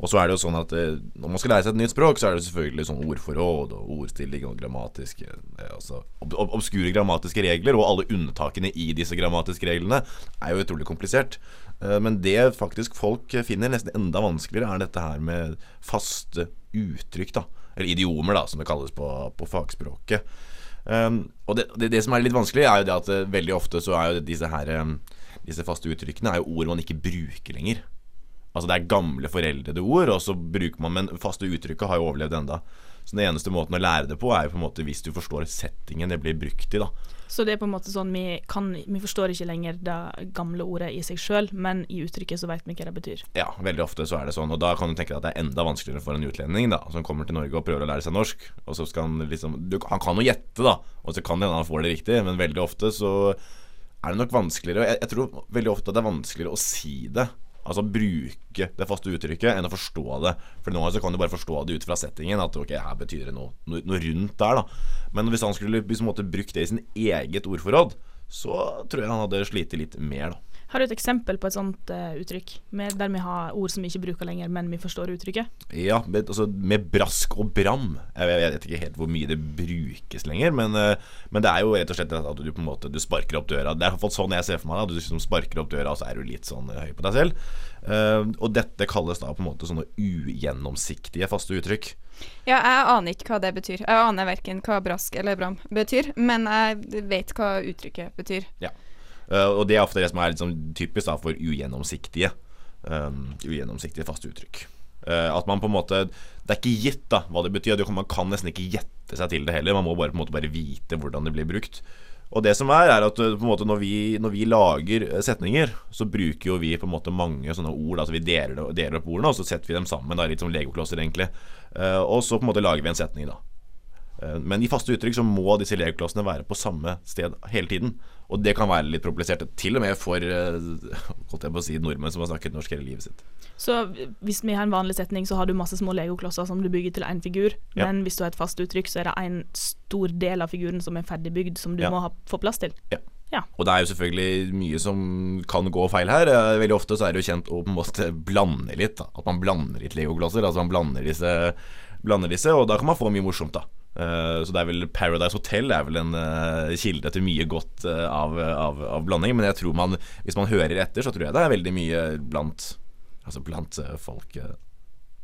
Speaker 2: Og så er det jo sånn at eh, når man skal lære seg et nytt språk, så er det selvfølgelig sånn ordforråd og ordstilling og grammatiske eh, Altså ob ob obskure grammatiske regler, og alle unntakene i disse grammatiske reglene er jo utrolig komplisert. Eh, men det faktisk folk finner nesten enda vanskeligere, er dette her med faste uttrykk, da. Eller idiomer, da, som det kalles på, på fagspråket. Um, og det, det, det, som er litt vanskelig, er jo det at veldig ofte så er jo disse her um, Disse faste uttrykkene er jo ord man ikke bruker lenger. Altså det er gamle foreldrede ord, og så bruker man Men faste uttrykket har jo overlevd enda. Så den eneste måten å lære det på, er jo på en måte hvis du forstår settingen det blir brukt i, da.
Speaker 4: Så det er på en måte sånn vi kan Vi forstår ikke lenger det gamle ordet i seg sjøl, men i uttrykket så vet vi hva det betyr.
Speaker 2: Ja, veldig ofte så er det sånn. Og da kan du tenke deg at det er enda vanskeligere for en utlending da som kommer til Norge og prøver å lære seg norsk. Og så skal han liksom du, Han kan jo gjette, da, og så kan det hende han får det riktig, men veldig ofte så er det nok vanskeligere. Jeg, jeg tror veldig ofte det er vanskeligere å si det Altså bruke det faste uttrykket enn å forstå det. For nå så kan du bare forstå det ut fra settingen. At ok, her betyr det noe, noe, noe rundt der, da. Men hvis han skulle hvis han brukt det i sin eget ordforråd, så tror jeg han hadde slitt litt mer, da.
Speaker 4: Har du et eksempel på et sånt uh, uttrykk, med, der vi har ord som vi ikke bruker lenger, men vi forstår uttrykket?
Speaker 2: Ja, med, altså, med brask og bram. Jeg, jeg, vet ikke helt hvor mye det brukes lenger, men, uh, men, det er jo rett og slett at du på en måte Du sparker opp døra. Det er iallfall sånn jeg ser for meg det. Du liksom sparker opp døra, og så er du litt sånn høy på deg selv. Uh, og dette kalles da på en måte sånne ugjennomsiktige faste uttrykk.
Speaker 1: Ja, jeg aner ikke hva det betyr. Jeg aner verken hva brask eller bram betyr, men jeg vet hva uttrykket betyr.
Speaker 2: Ja. Uh, og det er ofte det som er liksom typisk da, for ugjennomsiktige um, Ugjennomsiktige faste uttrykk. Uh, at man på en måte Det er ikke gitt da hva det betyr. Man kan nesten ikke gjette seg til det heller. Man må bare på en måte bare vite hvordan det blir brukt. Og det som er, er at en måte når vi, når vi lager setninger, så bruker jo vi på en måte mange sånne ord. Altså vi deler, deler opp ordene, og så setter vi dem sammen. Da, litt som legoklosser, egentlig. Uh, og så på en måte lager vi en setning, da. Men i faste uttrykk så må disse legoklossene være på samme sted hele tiden. Og det kan være litt problematisert, til og med for eh, holdt jeg på å si, nordmenn som har snakket norsk hele livet sitt.
Speaker 4: Så hvis vi har en vanlig setning, så har du masse små legoklosser som du bygger til én figur. Ja. Men hvis du har et fast uttrykk, så er det en stor del av figuren som er ferdigbygd, som du ja. må ha, få plass til.
Speaker 2: Ja. ja. Og det er jo selvfølgelig mye som kan gå feil her. Eh, veldig ofte så er det jo kjent å på en måte blande litt. Da. At man blander litt legoklosser. Altså man blander disse, blander disse, og da kan man få mye morsomt, da. Uh, så det er vel Paradise Hotel er vel en uh, kilde til mye godt uh, av, av, av, blanding. Men jeg tror man, hvis man hører etter, så tror jeg det er veldig mye blant, altså blant folk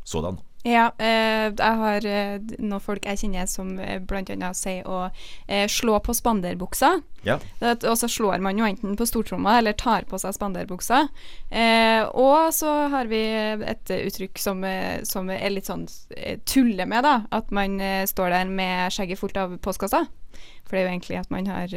Speaker 2: sådan.
Speaker 1: Ja, eh, jeg har eh, noen folk jeg kjenner som eh, bl.a. sier å eh, slå på spanderbuksa.
Speaker 2: Ja.
Speaker 1: Og så slår man jo enten på stortromma eller tar på seg spanderbuksa. Eh, og så har vi et uttrykk som, eh, som er litt sånn tuller med, da. At man står der med skjegget fullt av postkasser. For det er jo egentlig at man har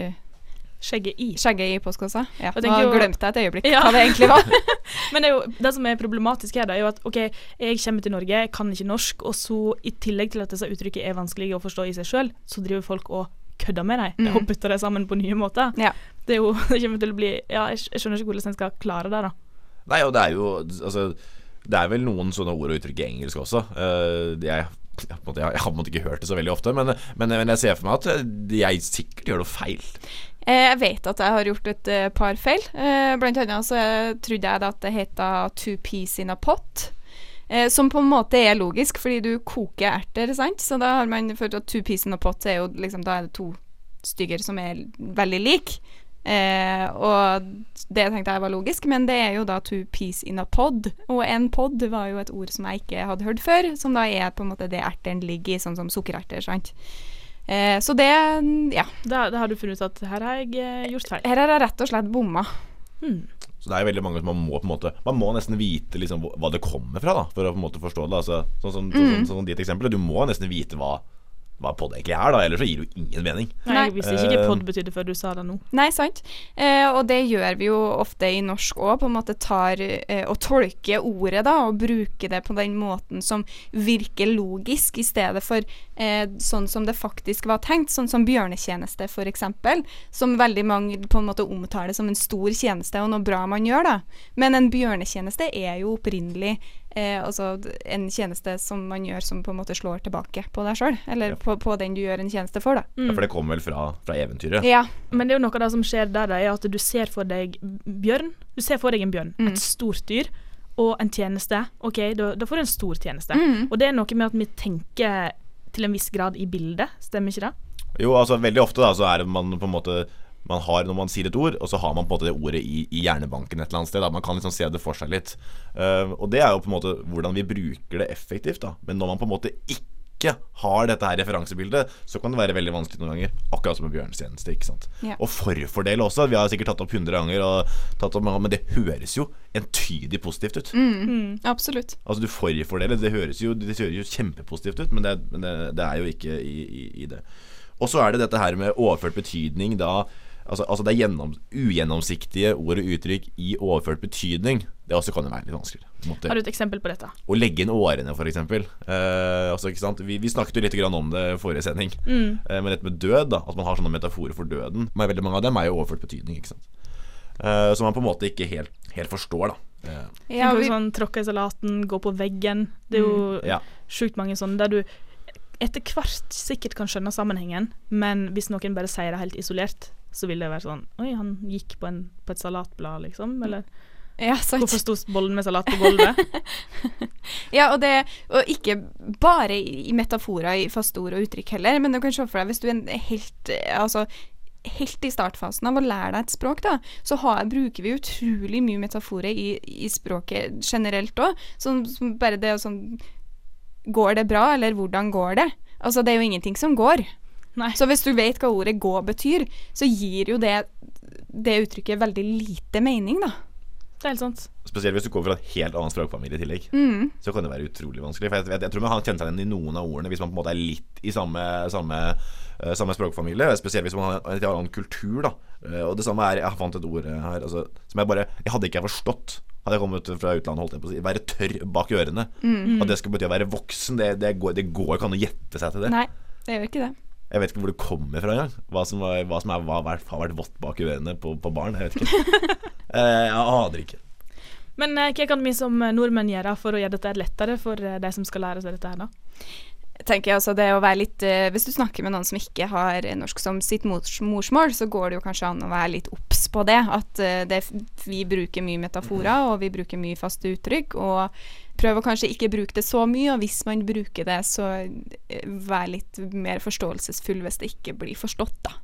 Speaker 4: Skjegget i.
Speaker 1: Skjegget i postkassa. Ja. Nå glemte jeg et øyeblikk ja. hva det egentlig var.
Speaker 4: Men det, er jo, det som er problematisk her, da, er jo at OK, jeg kommer til Norge, kan ikke norsk, og så i tillegg til at disse uttrykkene er vanskelige å forstå i seg sjøl, så driver folk og kødder med dem mm. og putter dem sammen på nye måter.
Speaker 1: Ja.
Speaker 4: Det er jo det kommer til å bli Ja, jeg, jeg skjønner ikke hvordan en skal klare det, da.
Speaker 2: Nei, og det er jo Altså, det er vel noen sånne ord og uttrykk i engelsk også. Uh, jeg jeg, en måte ikke hørt det så veldig ofte, men, men, men, jeg ser for meg at jeg sikkert gjør noe feil.
Speaker 1: Eh, jeg vet at jeg har gjort et uh, par feil. Uh, blant annet så trodde jeg at det het 'two peas in a pot'. Som på en måte er logisk, fordi du koker erter, sant. Så da har man følt at 'two peas in a pot' er jo liksom Da er det to stykker som er veldig like. og det tenkte jeg var logisk, men det er jo da 'two peas in a pod'. Og en pod var jo et ord som jeg ikke hadde hørt før, som da er på en måte det erteren ligger i, sånn som sukkererter, sant. Eh, så det ja.
Speaker 4: Da, da, har du funnet ut at her har jeg eh, gjort feil?
Speaker 1: Her har jeg rett og slett bomma.
Speaker 2: Hmm. Så det er veldig mange som man må på en måte Man må nesten vite liksom hva det kommer fra, da for å på en måte forstå det. Altså, sånn som sånn, sånn, sånn, så, ditt eksempel. Du må nesten vite hva hva pod egentlig er, da, ellers så gir det jo ingen mening.
Speaker 4: Nei, Jeg visste ikke hva pod betydde før du sa det nå.
Speaker 1: Nei, sant. Eh, og det gjør vi jo ofte i norsk òg, på en måte tar eh, og tolker ordet da, og bruker det på den måten som virker logisk, i stedet for eh, sånn som det faktisk var tenkt, sånn som bjørnetjeneste f.eks., som veldig mange på en måte omtaler som en stor tjeneste og noe bra man gjør, da. Men en bjørnetjeneste er jo opprinnelig eh, altså en tjeneste som man gjør som på en måte slår tilbake på deg sjøl, eller
Speaker 2: Ja.
Speaker 1: på, på den du gjør en tjeneste for, da.
Speaker 2: Ja, for det kommer vel fra, fra eventyret.
Speaker 1: Ja.
Speaker 4: Men det er jo noe av det som skjer der, da, er at du ser for deg bjørn. Du ser for deg en bjørn,
Speaker 1: Mm.
Speaker 4: et stort dyr, og en tjeneste. OK, da, da får du en stor tjeneste.
Speaker 1: Mm.
Speaker 4: Og det er noe med at vi tenker til en viss grad i bildet, stemmer ikke det?
Speaker 2: Jo, altså veldig ofte da så er det man på en måte man har Når man sier et ord, og så har man på en måte det ordet i, i hjernebanken et eller annet sted. Da. Man kan liksom se det for seg litt. Uh, og det er jo på en måte hvordan vi bruker det effektivt. da Men når man på en måte ikke har dette her referansebildet, så kan det være veldig vanskelig noen ganger. Akkurat som med bjørnetjeneste. ikke sant
Speaker 1: Ja.
Speaker 2: Og forfordel også. Vi har sikkert tatt opp 100 ganger, og tatt opp, men det høres jo entydig positivt ut.
Speaker 1: Mm. Absolutt.
Speaker 2: Altså du forfordeler, det høres jo, det høres jo kjempepositivt ut, men det, men det, det er jo ikke i, i, i det. Og så er det dette her med overført betydning da Altså, altså det er gjennom, ugjennomsiktige ord og uttrykk i overført betydning. Det også kan jo være litt vanskelig. på måte.
Speaker 4: Har du et eksempel på dette?
Speaker 2: Å legge inn årene, f.eks. Eh, altså, ikke sant? Vi, vi snakket jo litt grann om det i forrige sending.
Speaker 4: Mm.
Speaker 2: Eh, men dette med død, da at man har sånne metaforer for døden. Men veldig mange av dem er jo overført betydning. Ikke sant? Eh, som man på en måte ikke helt, helt forstår. da Eh,
Speaker 1: Ja, vi,
Speaker 4: sånn tråkke i salaten, gå på veggen. Det er jo
Speaker 2: ja.
Speaker 4: sjukt mange sånne der du etter hvert sikkert kan skjønne sammenhengen, men hvis noen bare sier det helt isolert, så vil det være sånn Oi, han gikk på, en, på et salatblad, liksom. Eller
Speaker 1: ja,
Speaker 4: hvorfor sto bollen med salat på gulvet?
Speaker 1: Ja, og, det, og ikke bare i, metaforer i faste ord og uttrykk heller, men du kan se for deg hvis du er helt Altså helt i startfasen av å lære deg et språk, da, så har, bruker vi utrolig mye metaforer i, i språket generelt òg. Som, som bare det å sånn Går det bra, eller hvordan går det? Altså, det er jo ingenting som går.
Speaker 4: Nei.
Speaker 1: Så hvis du vet hva ordet 'gå' betyr, så gir jo det det uttrykket veldig lite mening, da.
Speaker 4: Det er helt sant.
Speaker 2: Spesielt hvis du kommer fra en helt annen språkfamilie i tillegg.
Speaker 1: Mm.
Speaker 2: Så kan det være utrolig vanskelig. For jeg, jeg, jeg tror man har kjent seg igjen i noen av ordene hvis man på en måte er litt i samme, samme, uh, samme språkfamilie. Spesielt hvis man har en litt annen kultur. da Uh, Og det samme er Jeg fant et ord her altså, som jeg bare Jeg hadde ikke forstått hadde jeg kommet fra utlandet. holdt jeg på å si Være tørr bak ørene. At det skal bety å være voksen, det, det, går, det går ikke an å gjette seg til det.
Speaker 1: Nei, det gjør ikke det.
Speaker 2: Jeg vet ikke hvor det kommer fra engang. Hva som, var, hva som er, hva, har vært- vått bak ørene på, på barn. Jeg vet ikke. Eh, jeg aner ikke.
Speaker 4: Men eh, hva kan vi som nordmenn gjøre for å gjøre dette lettere for eh, de som skal lære seg dette her, da?
Speaker 1: tenker Jeg altså det å være litt uh, Hvis du snakker med noen som ikke har norsk som sitt mors morsmål, så går det jo kanskje an å være litt obs på det. At uh, det, vi bruker mye metaforer, og vi bruker mye faste uttrykk. Og prøv å kanskje ikke bruke det så mye, og hvis man bruker det, så eh, vær litt mer forståelsesfull hvis det ikke blir forstått, da.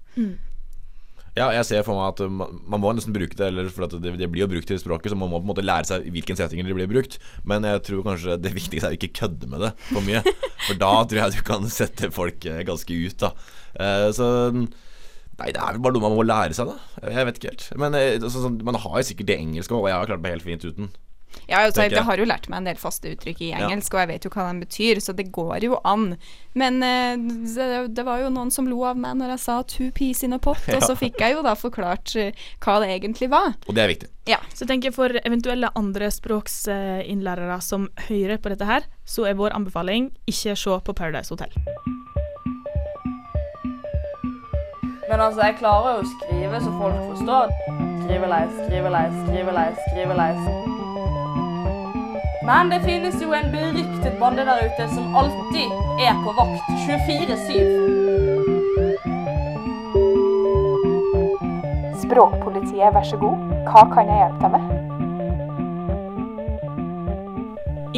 Speaker 2: Ja, jeg ser for meg at man, man må nesten bruke det, eller for at det, det blir jo brukt i språket, så man må på en måte lære seg i hvilken settinger det blir brukt. Men jeg tror kanskje det viktigste er å ikke kødde med det for mye. For da tror jeg du kan sette folk eh, ganske ut, da. Uh, så Nei, det er vel bare noe man må lære seg, da. Jeg vet ikke helt. Men så, altså, sånn, man har jo sikkert det engelske òg, og jeg har klart meg helt fint uten.
Speaker 1: Ja, altså,
Speaker 2: jeg.
Speaker 1: har jo lært meg en del faste uttrykk i
Speaker 2: Ja.
Speaker 1: engelsk, og jeg vet jo hva de betyr, så det går jo an. Men uh, det, det var jo noen som lo av meg når jeg sa 'two peas in a pot', og så fikk jeg jo da forklart eh, hva det egentlig var.
Speaker 2: Og det er viktig.
Speaker 1: Ja.
Speaker 4: Så tenker jeg For eventuelle andre språksinnlærere som hører på dette her, så er vår anbefaling ikke se på Paradise Hotel.
Speaker 8: Men altså, jeg klarer jo å skrive så folk forstår. Skrive leis, skrive leis, skrive leis, skriveleis, skriveleis. Men det finnes jo en beryktet bande der ute som alltid er på vakt 24-7.
Speaker 1: Språkpolitiet, vær så god. Hva kan jeg hjelpe deg med?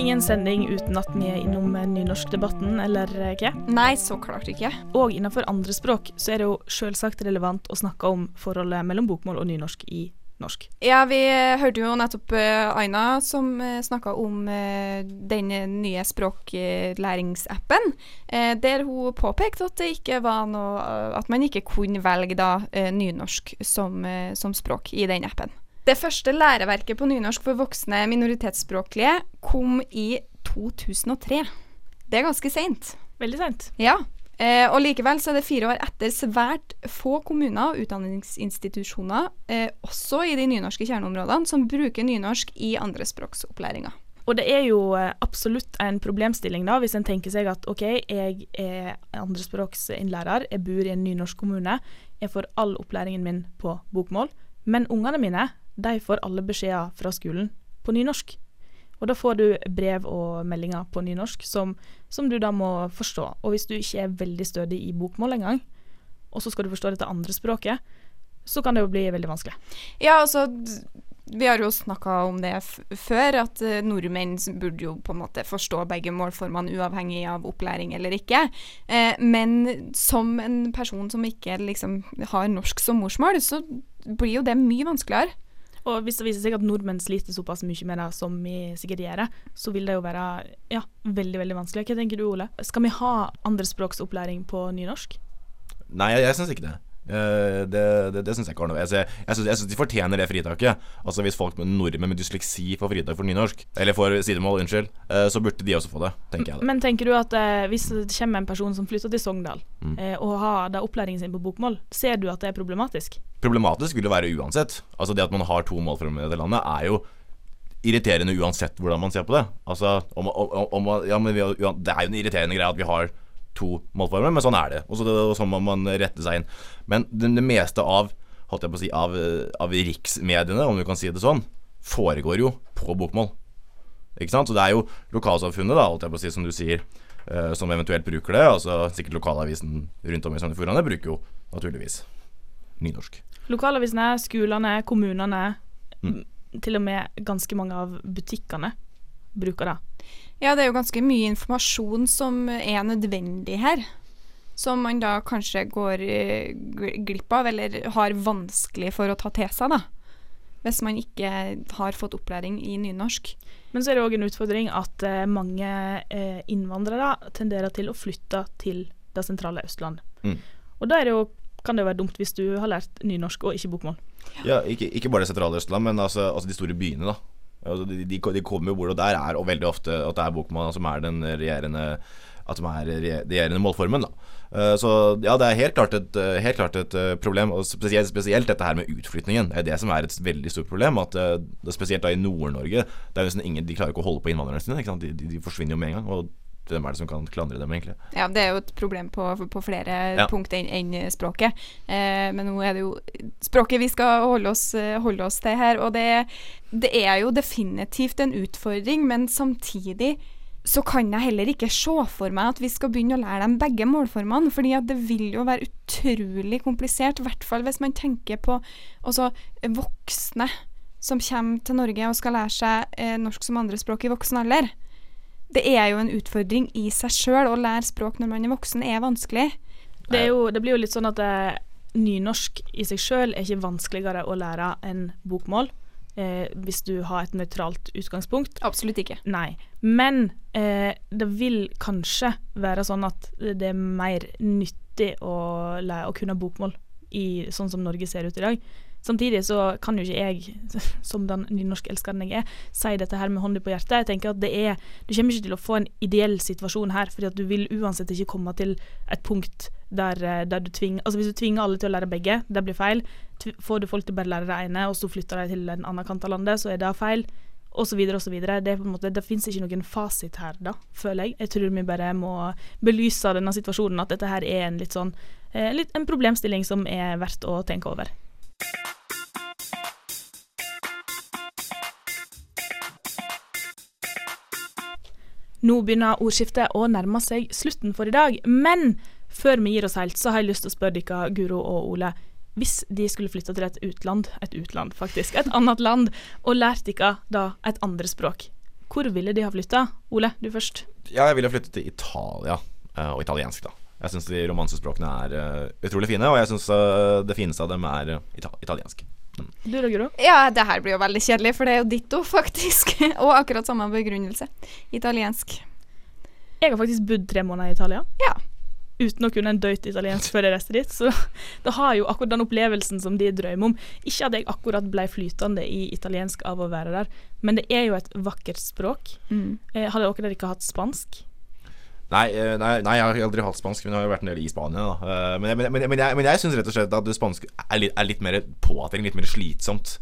Speaker 4: Ingen sending uten at vi er innom eh, nynorskdebatten, eller eh, hva?
Speaker 1: Nei, så klart ikke.
Speaker 4: Og innenfor andre språk så er det jo selvsagt relevant å snakke om forholdet mellom bokmål og nynorsk i norsk.
Speaker 1: Ja, vi eh, hørte jo nettopp eh, Aina som uh, snakka om eh, den eh, nye språklæringsappen, eh, der hun påpekte at det ikke var noe eh, At man ikke kunne velge da eh, nynorsk som, eh, som språk i den appen. Det første læreverket på nynorsk for voksne minoritetsspråklige kom i 2003. Det er ganske seint.
Speaker 4: Veldig seint.
Speaker 1: Ja. Eh, og likevel så er det fire år etter svært få kommuner og utdanningsinstitusjoner, eh, også i de nynorske kjerneområdene, som bruker nynorsk i andrespråksopplæringa.
Speaker 4: Og det er jo eh, absolutt en problemstilling da, hvis en tenker seg at OK, jeg er andrespråksinnlærer, jeg bor i en nynorsk kommune, jeg får all opplæringen min på bokmål, men ungene mine de får alle beskjeder fra skolen på nynorsk. Og da får du brev og meldinger på nynorsk som, som du da må forstå. Og hvis du ikke er veldig stødig i bokmål engang, og så skal du forstå dette andre språket, så kan det jo bli veldig vanskelig.
Speaker 1: Ja, altså Vi har jo snakka om det før, at uh, nordmenn burde jo på en måte forstå begge målformene uavhengig av opplæring eller ikke. Eh, men som en person som ikke liksom har norsk som morsmål, så blir jo det mye vanskeligere.
Speaker 4: Og hvis det viser seg at nordmenn sliter såpass mye med det som vi sikkert gjør, så vil det jo være ja, veldig veldig vanskelig. Hva tenker du, Ole? Skal vi ha andrespråksopplæring på nynorsk?
Speaker 2: Nei, jeg, jeg syns ikke det. Eh, det det, det syns jeg ikke har noe Jeg, jeg, syns, de fortjener det fritaket. Altså Hvis folk med nordmenn med dysleksi får fritak for nynorsk, eller får sidemål, unnskyld, eh, så burde de også få det, tenker jeg da.
Speaker 4: Men tenker du at eh, hvis det kommer en person som flytter til Sogndal,
Speaker 2: Mm.
Speaker 4: og har da opplæringen sin på bokmål, ser du at det er problematisk?
Speaker 2: Problematisk vil det være uansett. Altså Det at man har to målformer i dette landet, er jo irriterende uansett hvordan man ser på det. Altså om, om, om, Ja, men vi, Det er jo en irriterende greie at vi har to målformer, men sånn er det. Og så, og sånn må man rette seg inn. Men det, det meste av holdt jeg på å si, av, av riksmediene, om du kan si det sånn, foregår jo på bokmål. Ikke sant? Så det er jo lokalsamfunnet, da, holdt jeg på å si, som du sier, eh, som eventuelt bruker det. Altså sikkert lokalavisen rundt om i Sogn og Fjordane bruker jo naturligvis nynorsk.
Speaker 4: Lokalavisene, skolene, kommunene,
Speaker 2: Mm.
Speaker 4: til og med ganske mange av butikkene bruker det.
Speaker 1: Ja, det er jo ganske mye informasjon som er nødvendig her. Som man da kanskje går eh, glipp av, eller har vanskelig for å ta til seg, da. Hvis man ikke har fått opplæring i nynorsk.
Speaker 4: Men så er det òg en utfordring at eh, mange eh, innvandrere tenderer til å flytte til det sentrale Østland.
Speaker 2: Mm.
Speaker 4: Og da er det jo, kan det jo være dumt hvis du har lært nynorsk og ikke bokmål.
Speaker 2: Ja, ikke, ikke bare det sentrale Østland, men altså, altså de store byene, da. Altså, de, de, de kommer jo hvor, og der er og veldig ofte at det er Bokman som er den regjerende At som er regjerende målformen, da. Eh, så ja, det er helt klart et, eh, helt klart et eh, problem, og spesielt, spesielt dette her med utflytningen. Det er det som er et veldig stort problem. At det Spesielt da i Nord-Norge. Det er jo sånn ingen De klarer ikke å holde på innvandrerne sine. De, de, de forsvinner jo med en gang. Og hvem er det som kan klandre dem, egentlig?
Speaker 1: Ja, det er jo et problem på, på flere
Speaker 2: Ja.
Speaker 1: punkt enn en språket. Eh, men nå er det jo språket vi skal holde oss, eh, holde oss til her. Og det, det er jo definitivt en utfordring, men samtidig så kan jeg heller ikke se for meg at vi skal begynne å lære dem begge målformene. fordi det vil jo være utrolig komplisert, i hvert fall hvis man tenker på også voksne som kommer til Norge og skal lære seg eh, norsk som andrespråk i voksen alder. Det er jo en utfordring i seg sjøl. Å lære språk når man er voksen er vanskelig.
Speaker 4: Det, er jo, det blir jo litt sånn at eh, nynorsk i seg sjøl er ikke vanskeligere å lære enn bokmål. Eh, hvis du har et nøytralt utgangspunkt.
Speaker 1: Absolutt ikke.
Speaker 4: Nei. Men eh, det vil kanskje være sånn at det er mer nyttig å, lære, å kunne bokmål i sånn som Norge ser ut i dag. Samtidig så kan jo ikke jeg, som den nynorskelskeren jeg er, si dette her med hånda på hjertet. Jeg tenker at det er Du kommer ikke til å få en ideell situasjon her, fordi at du vil uansett ikke komme til et punkt der, eh, der du tvinger Altså hvis du tvinger alle til å lære begge, det blir feil. Får du folk til å bare lære det ene, og så flytter de til en annen kant av landet, så er det feil og så videre og så videre. Det, måte, det finnes ikke noen fasit her, da, føler jeg. Jeg tror vi bare må belyse denne situasjonen, at dette her er en litt sånn eh, En problemstilling som er verdt å tenke over. Nå begynner ordskiftet å nærme seg slutten for i dag, men før vi gir oss helt, så har jeg lyst til å spørre dere, Guro og Ole. Hvis de skulle flytte til et utland, et utland faktisk, et annet land, og lært dere da et andre språk, hvor ville de ha flytta? Ole, du først.
Speaker 2: Ja, jeg ville flyttet til Italia, eh, og italiensk, da. Jeg syns de romansespråkene er eh, utrolig fine, og jeg syns det fineste av dem er eh, ita italiensk.
Speaker 4: Du da, Guro?
Speaker 1: Ja, det her blir jo veldig kjedelig, for det er jo ditto, faktisk. og akkurat samme begrunnelse. Italiensk.
Speaker 4: Jeg har faktisk bodd tre måneder i Italia.
Speaker 1: Ja.
Speaker 4: Uten å kunne en døyt italiensk før jeg reiste dit. Så det har jo akkurat den opplevelsen som de drømmer om. Ikke at jeg akkurat ble flytende i italiensk av å være der, men det er jo et vakkert språk.
Speaker 1: Mm.
Speaker 4: Eh, hadde dere ikke hatt spansk?
Speaker 2: Nei, eh, nei, nei, jeg har aldri hatt spansk, men jeg har jo vært en del i Spania. Da. Eh, Men, men, men, men jeg, men jeg syns rett og slett at det spanske er litt, er litt mer påtrengende, litt mer slitsomt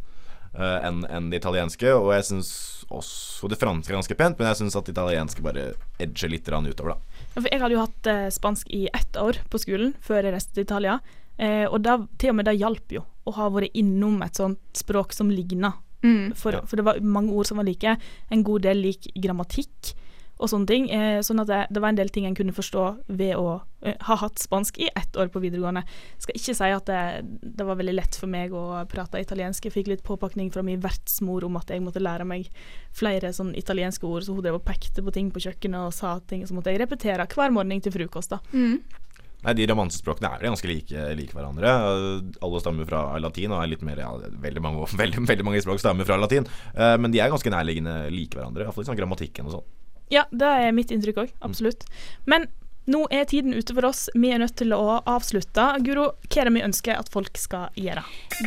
Speaker 2: uh, enn en det italienske. Og jeg syns også det franske er ganske pent, men jeg syns at det italienske bare edger litt utover, da.
Speaker 4: Ja, for jeg hadde jo hatt uh, spansk i ett år på skolen før jeg reiste til Italia. Uh, og da, til og med det hjalp jo å ha vært innom et sånt språk som ligna.
Speaker 1: Mm.
Speaker 4: For,
Speaker 2: Ja.
Speaker 4: for det var mange ord som var like. En god del lik grammatikk og sånne ting. Eh, sånn at det, det var en del ting en kunne forstå ved å eh, ha hatt spansk i ett år på videregående. Skal ikke si at det, det var veldig lett for meg å prate italiensk. Jeg fikk litt påpakning fra min vertsmor om at jeg måtte lære meg flere sånn italienske ord, så hun drev og pekte på ting på kjøkkenet og sa ting, så måtte jeg repetere hver morgen til frokost. da.
Speaker 1: Mm.
Speaker 2: Nei, De romansespråkene er ganske like, like hverandre. Alle stammer fra latin, og er litt mer ja, veldig, mange, veldig, veldig mange språk stammer fra latin. Eh, Men de er ganske nærliggende like hverandre, iallfall i sånn grammatikken og sånn.
Speaker 4: Ja, det er mitt inntrykk òg. Absolutt. Men nå er tiden ute for oss. Vi er nødt til å avslutte. Guro, hva er det vi ønsker at folk skal gjøre?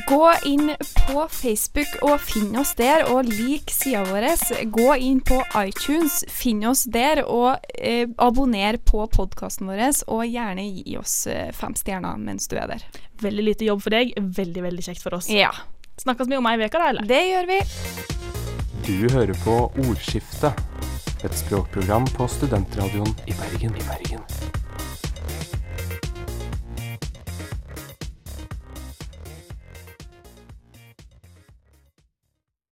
Speaker 1: Gå inn på Facebook og finn oss der, og lik sida vår. Gå inn på iTunes, finn oss der, og eh, abonner på podkasten vår. Og gjerne gi oss eh, fem stjerner mens du er der.
Speaker 4: Veldig lite jobb for deg. Veldig, veldig kjekt for oss.
Speaker 1: Ja,
Speaker 4: Snakkes vi om ei uke, da, eller?
Speaker 1: det gjør vi.
Speaker 3: Du hører på Ordskiftet, et språkprogram på studentradioen i Bergen. I Bergen.